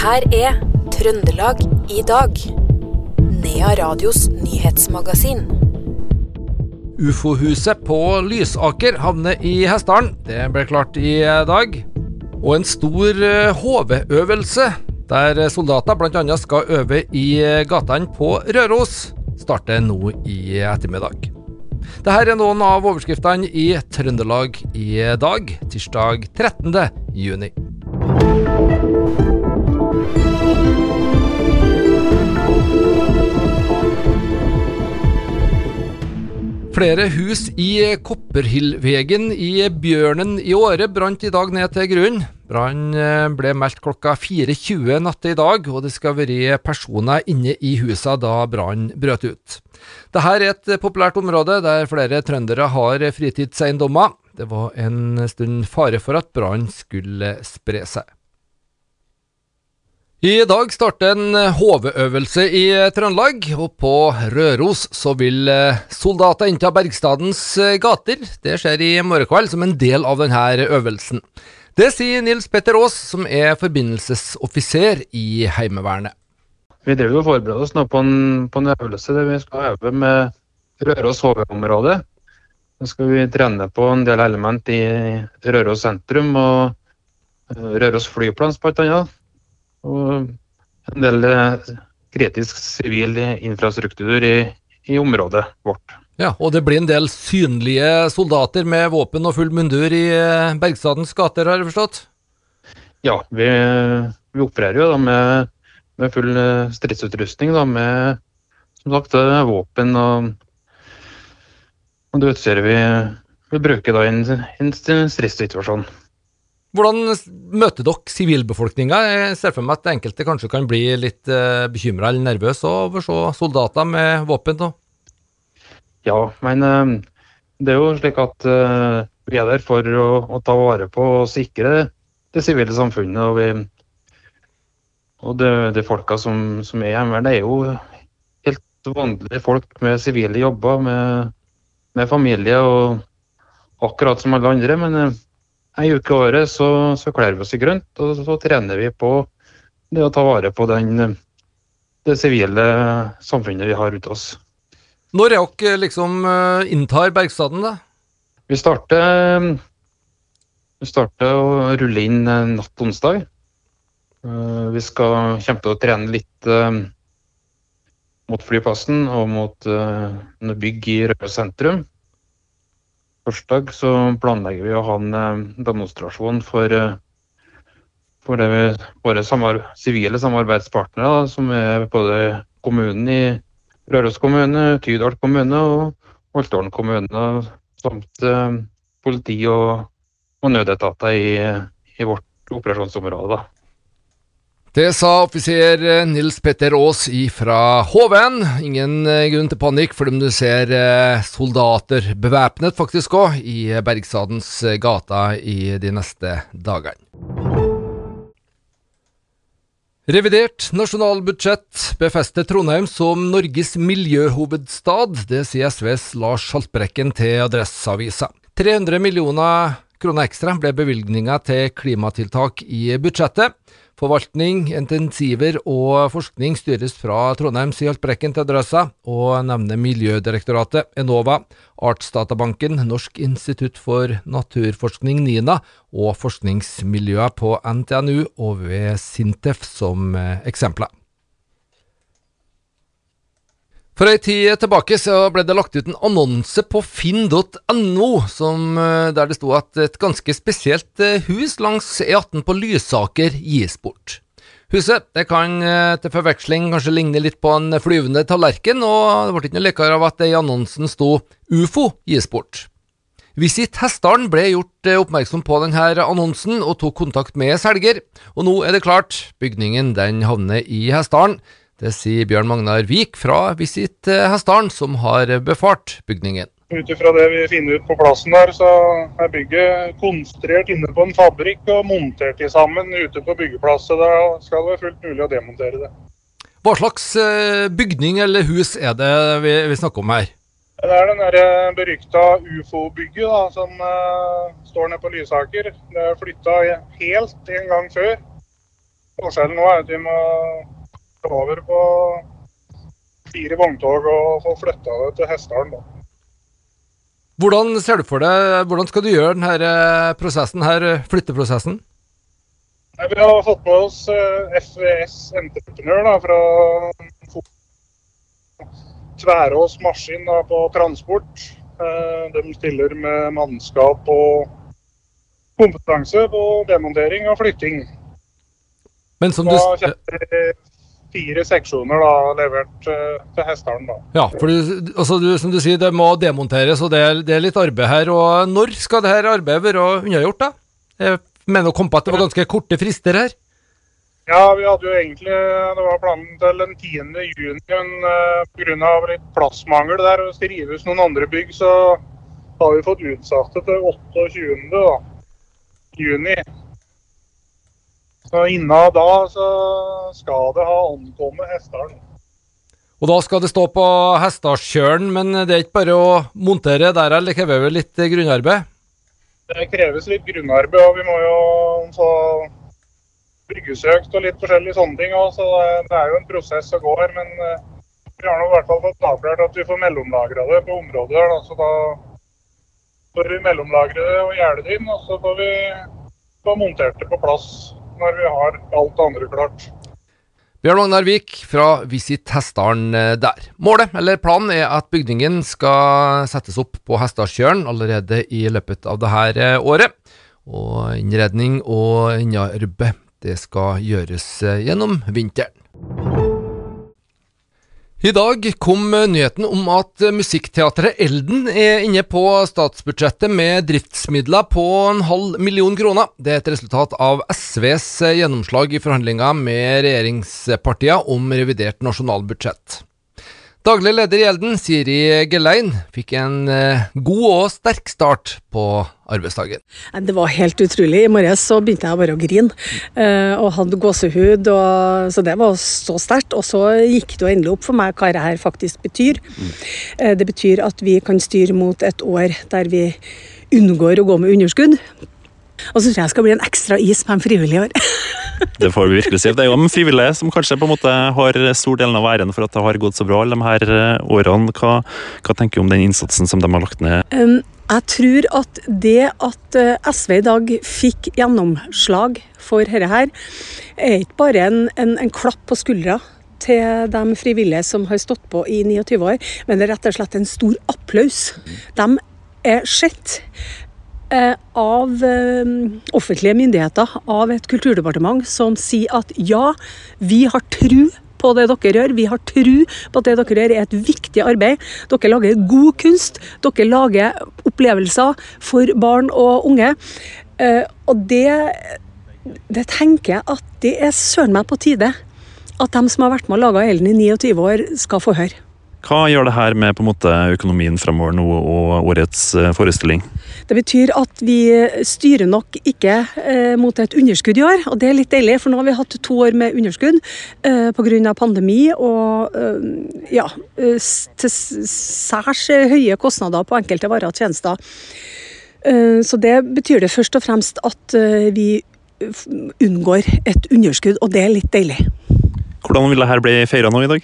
her er Trøndelag i dag. Nea Radios nyhetsmagasin. Ufo-huset på Lysaker havner i Hessdalen. Det ble klart i dag. Og en stor HV-øvelse, der soldater bl.a. skal øve i gatene på Røros, starter nå i ettermiddag. Dette er noen av overskriftene i Trøndelag i dag, tirsdag 13. juni. Flere hus i Kopperhillvegen i Bjørnen i Åre brant i dag ned til grunnen. Brannen ble meldt klokka 4.20 natt i dag, og det skal være personer inne i husa da brannen brøt ut. Dette er et populært område der flere trøndere har fritidseiendommer. Det var en stund fare for at brannen skulle spre seg. I dag starter en HV-øvelse i Trøndelag, og på Røros så vil soldater innta Bergstadens gater. Det skjer i morgen kveld som en del av denne øvelsen. Det sier Nils Petter Aas, som er forbindelsesoffiser i Heimevernet. Vi driver og forbereder oss nå på en, på en øvelse der vi skal øve med Røros HV-område. Nå skal vi trene på en del element i Røros sentrum og Røros flyplass bl.a og en del kritisk sivil infrastruktur i, i, området vårt. Ja, Og det blir en del synlige soldater med våpen og full mundur i Bergstadens gater, har jeg forstått? Ja, vi, vi opererer jo da med, med full stridsutrustning. da, Med som sagt våpen og, og det utstyret vi, vi bruker da i en, en stridssituasjon. Hvordan møter dere sivilbefolkninga? Jeg ser for meg at enkelte kanskje kan bli litt uh, bekymra eller nervøse over så soldater med våpen? Da. Ja, men uh, det er jo slik at uh, vi er der for å, å, ta vare på og sikre det sivile samfunnet. Og, vi, og det, det folka som, som er i det er jo helt vanlige folk med sivile jobber, med, med familie og akkurat som alle andre. men Ei uke i året så, så kler vi oss i grønt, og så trener vi på det å ta vare på den, det sivile samfunnet vi har rundt oss. Når er dere liksom inntar Bergstaden, da? Vi starter, vi starter å rulle inn natt på onsdag. Vi skal kjempe å trene litt mot flyplassen og mot bygg i Røde sentrum. Torsdag så planlegger vi å ha en demonstrasjon for, for vi, våre samar sivile samarbeidspartnere, da, som er både kommunen i Røros kommune, Tydal kommune og Holtålen kommune, samt eh, politi og, og nødetater i, i, vårt operasjonsområde. Da. Det sa offiser Nils Petter Aas fra HV-en. Ingen grunn til panikk, for om du ser soldater, bevæpnet faktisk òg, i Bergstadens gata i de neste dagene. Revidert nasjonalbudsjett befester Trondheim som Norges miljøhovedstad. Det sier SVs Lars Haltbrekken til Adresseavisa. 300 millioner kroner ekstra ble bevilgninga til klimatiltak i budsjettet. Forvaltning, intensiver og forskning styres fra Trondheim, sier Haltbrekken til Adressa, og nevner Miljødirektoratet, Enova, Artsdatabanken, Norsk institutt for naturforskning, NINA, og forskningsmiljøet på NTNU og ved Sintef som eksempler. For ei tid tilbake så ble det lagt ut en annonse på finn.no der det sto at et ganske spesielt hus langs E18 på Lysaker gis bort. Huset det kan til forveksling kanskje ligne litt på en flyvende tallerken, og det ble ikke noe likere av at det i annonsen sto UFO gis bort. Visit Hessdalen ble gjort oppmerksom på denne annonsen og tok kontakt med selger, og nå er det klart, bygningen den havner i Hessdalen. Det sier Bjørn Magnar Vik fra Visit Hestdalen, som har befart bygningen. Ut ifra det vi finner ut på plassen der, så er bygget konstruert inne på en fabrikk og montert sammen ute på byggeplasset. Da skal det være fullt mulig å demontere det. Hva slags bygning eller hus er det vi, vi snakker om her? Det er den der berykta ufo-bygget som uh, står nede på Lysaker. Det er flytta helt en gang før. Forskjellen nå er at vi må over på fire vogntog og få flytta det til Hessdalen. Hvordan ser du for deg, hvordan skal du gjøre denne prosessen her, flytteprosessen? Nei, Vi har fått med oss eh, FVS Entreprenør da, fra Tværås Maskin da, på transport. Eh, De stiller med mannskap og kompetanse på demontering og flytting. Men som du, Da det fire seksjoner da, levert eh, til Hessdalen. da. ja, for du, altså du, som du sier, det må demonteres, og det er, det er litt arbeid her. og Når skal dette arbeidet være unnagjort, da? Jeg mener å komme på at det var ganske korte frister her. Ja, vi hadde jo egentlig Det var planen til den 10. juni, men uh, pga. litt plassmangel der og strives rives noen andre bygg, så har vi fått utsatt det til 28. Da, juni. Så innen da så skal det ha ankommet Hessdalen. Og da skal det stå på Hessdalskjølen, men det er ikke bare å montere der, eller krever vel litt grunnarbeid? Det kreves litt grunnarbeid, og vi må jo få bryggesøkt og litt forskjellige sånne ting. også, Så det, det er jo en prosess som går. Men eh, vi har nå i hvert fall fått avklart at vi får mellomlagra det på området der. Da, så da får vi mellomlagre det og gjerde det inn, og så får vi få montert det på plass når vi har alt det andre klart. Bjørn Magnar Vik fra Visit Hessdalen eh, der. Målet, eller planen, er at bygningen skal settes opp på Hessdalskjølen allerede i løpet av dette året. Og innredning og innarbeid det skal gjøres eh, gjennom vinteren. I dag kom nyheten om at Musikkteatret Elden er inne på statsbudsjettet med driftsmidler på en halv million kroner. Det er et resultat av SVs gjennomslag i forhandlinger med regjeringspartiene om revidert nasjonalbudsjett. Daglig leder i Elden, Siri Gelein, fikk en eh, god og sterk start på arbeidsdagen. Det var helt utrolig. I morges så begynte jeg bare å grine eh, og hadde gåsehud. Og, så det var så sterkt. Og så gikk det endelig opp for meg hva det her faktisk betyr. Eh, det betyr at vi kan styre mot et år der vi unngår å gå med underskudd. Og så tror jeg jeg skal bli en ekstra is på en frivillig år. Det får vi virkelig si. Det er jo de frivillige som kanskje på en måte har stor delen av æren for at det har gått så bra alle de her eh, årene. Hva, hva tenker du om den innsatsen som de har lagt ned? Um, jeg tror at det at eh, SV i dag fikk gjennomslag for dette her, er ikke bare en, en, en klapp på skuldra til de frivillige som har stått på i 29 år, men det er rett og slett en stor applaus. De er sett av eh, offentlige myndigheter, av et kulturdepartement, som sier at ja, vi har tru på det dere gjør. Vi har tru på at det dere gjør er et viktig arbeid. Dere lager god kunst. Dere lager opplevelser for barn og unge. Eh, og det, det tenker jeg at det er søren meg på tide at de som har vært med og laga Ellen i 29 år, skal få høre. Hva gjør det her med måte økonomien fremover nå og årets eh, forestilling? Det betyr at vi styrer nok ikke eh, mot et underskudd i år, og det er litt deilig, for nå har vi hatt to år med underskudd eh, pga. pandemi og eh, ja, eh, til særs høye kostnader på enkelte varer og tjenester. Eh, så det betyr det først og fremst at eh, vi unngår et underskudd, og det er litt deilig. Hvordan vil dette bli feira nå i dag?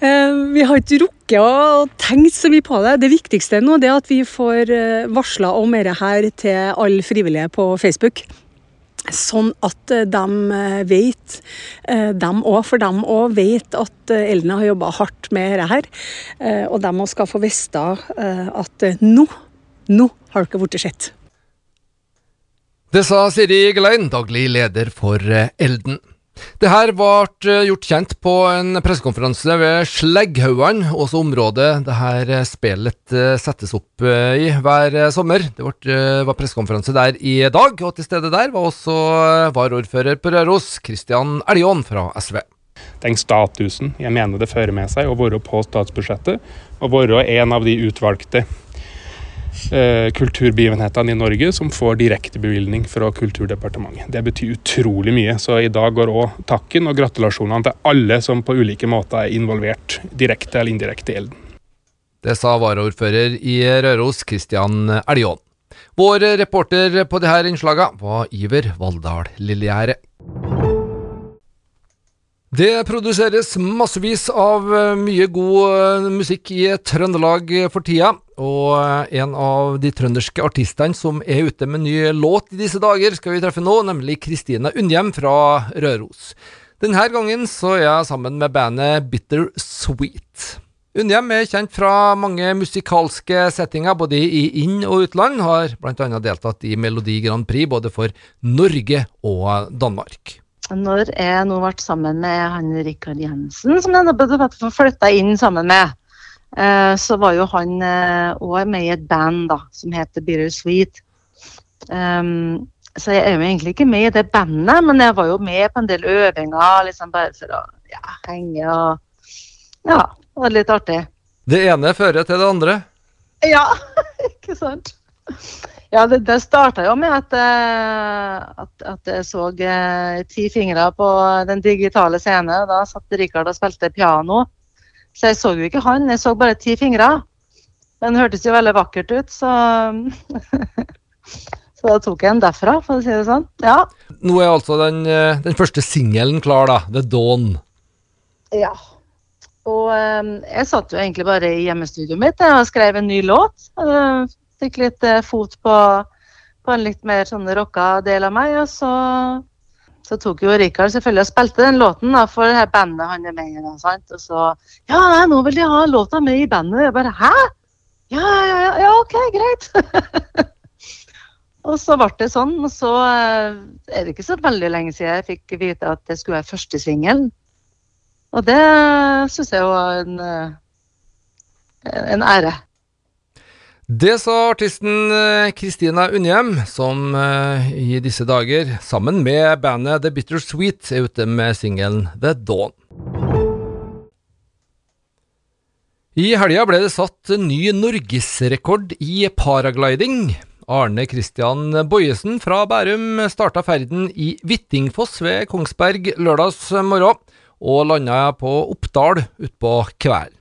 Eh, Vi har ikke rukket å tenke så mye på det. Det viktigste nå er at vi får eh, varsla om dette her til alle frivillige på Facebook. Sånn at eh, de eh, vet, de òg, for de òg vet at Elna har jobba hardt med dette her. Eh, Og de òg skal få vite at nå, nå har dere blitt sett. Det sa Siri Gelein, daglig leder for Elden. Det her ble eh, gjort kjent på en pressekonferanse ved Slegghaugan, også området det her eh, spillet eh, settes opp i hver sommer. Det var pressekonferanse der i dag, og til stede der var også varaordfører på Røros, Kristian Eljon fra SV. den statusen jeg mener det fører med seg å være på statsbudsjettet og være en av de utvalgte kulturbegivenhetene i Norge som får direktebevilgning fra Kulturdepartementet. Det betyr utrolig mye, så i dag går òg takken og gratulasjonene til alle som på ulike måter er involvert, direkte eller indirekte i Elden. Det sa varaordfører i Røros, Kristian Eljon. Vår reporter på disse innslagene var Iver Valldal Lillegjerde. Det produseres massevis av eh, mye god eh, musikk i Trøndelag for tida, og eh, en av de trønderske artistene som er ute med ny låt i disse dager, skal vi treffe nå, nemlig Kristina Unnhjem fra Røros. Denne gangen så er jeg sammen med bandet Bitter Sweet. Unnhjem er kjent fra mange musikalske settinger, både i inn- og utland. Har bl.a. deltatt i Melodi Grand Prix både for Norge og Danmark. Når jeg nå ble sammen med han Rikard Jensen, som jeg flytta inn sammen med, eh, så var jo han òg eh, med i et band da, som heter Bitter Sweet. Um, så jeg er jo egentlig ikke med i det bandet, men jeg var jo med på en del øvinger liksom bare for å ja, henge og Ja, det var litt artig. Det ene fører til det andre? Ja, ikke sant. Ja, det, det starta jo med at, eh, at, at jeg så eh, ti fingre på den digitale scenen. Da satt Rikard og spilte piano. Så jeg så jo ikke han, jeg så bare ti fingre. Den hørtes jo veldig vakkert ut, så Så da tok jeg den derfra, for å si det sånn. Ja. Nå er altså den, eh, den første singelen klar, da. The Dawn. Ja. Og jeg satt jo egentlig bare i hjemmestudioet mitt og skrev en ny låt. Fikk litt eh, fot på, på, en litt mer sånn rocka del av meg. Og så, så tok jo Rikard selvfølgelig og spilte den låten da, for det her bandet han er med i. Og, så Ja, nei, nå vil de ha låta med i bandet. Jeg bare Hæ? Ja, ja, ja, ja OK, greit. og så ble det sånn. Og så eh, er det ikke så veldig lenge siden jeg fikk vite at det skulle være første singelen. Og det syns jeg var en, eh, en ære. Det sa artisten eh, Kristina Unnhjem, som uh, i disse dager, sammen med bandet The Bitter Sweet, er ute med singelen The Dawn. I helga ble det satt ny norgesrekord i paragliding. Arne Christian Bojesen fra Bærum starta ferden i Hvittingfoss ved Kongsberg lørdags morgen, og landa på Oppdal utpå kvelden.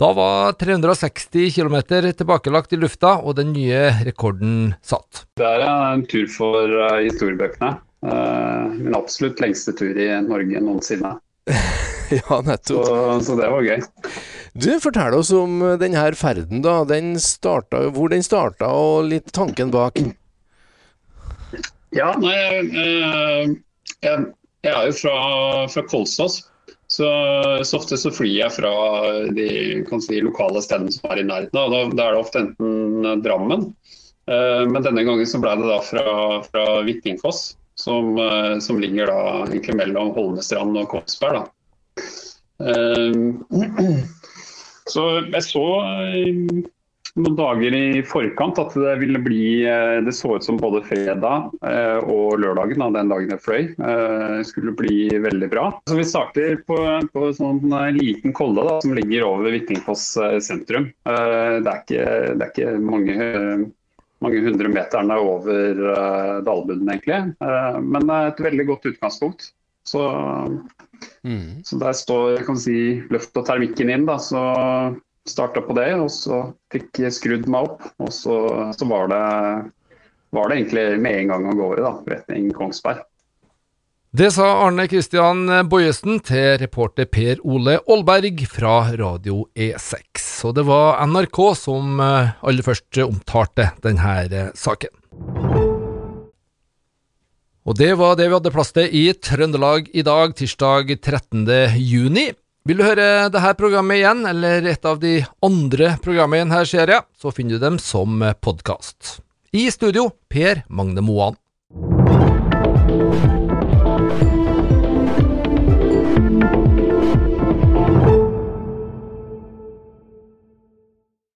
Da var 360 km tilbakelagt i lufta, og den nye rekorden satt. Det er en tur for uh, historiebøkene. Uh, min absolutt lengste tur i Norge noensinne. ja, nettopp. Så, så, det var gøy. Du, Fortell oss om denne ferden. da. Den starta, hvor den starta, og litt tanken bak. Ja, nei, jeg, jeg, jeg er jo fra, fra Kolsås. Så, så, ofte så flyr jeg fra de si, lokale stedene som er i nærheten. Da, da er det ofte enten Drammen, eh, men denne gangen så ble det da fra, fra Hvittingfoss, som, eh, som, ligger da egentlig mellom Holmestrand og Kongsberg. Eh, så jeg så eh, noen dager i forkant at det ville bli eh, Det så ut som både fredag eh, og lørdagen, den dagen jeg fløy, eh, skulle bli veldig bra. Så Vi starter på, på en sånn liten kolle da, som ligger over Hvittingfoss sentrum. Det er ikke, det er ikke mange, mange hundre meterne over dalbunnen, egentlig. Men det er et veldig godt utgangspunkt. Så, mm. så der står kan si, løft og termikken inn. Da, så starta på det, og så fikk jeg skrudd meg opp. Og så, så var, det, var, det, egentlig med en gang av gårde, da, retning Kongsberg. Det sa Arne Kristian Bojesen til reporter Per Ole Aalberg fra Radio E6. Og det var NRK som eh, aller først omtalte denne eh, saken. Og det var det vi hadde plass til i Trøndelag i dag, tirsdag 13. Vil du høre dette programmet igjen, eller et av de andre programmene i denne serien, så finner du dem som podkast. I studio, Per Magne Moan.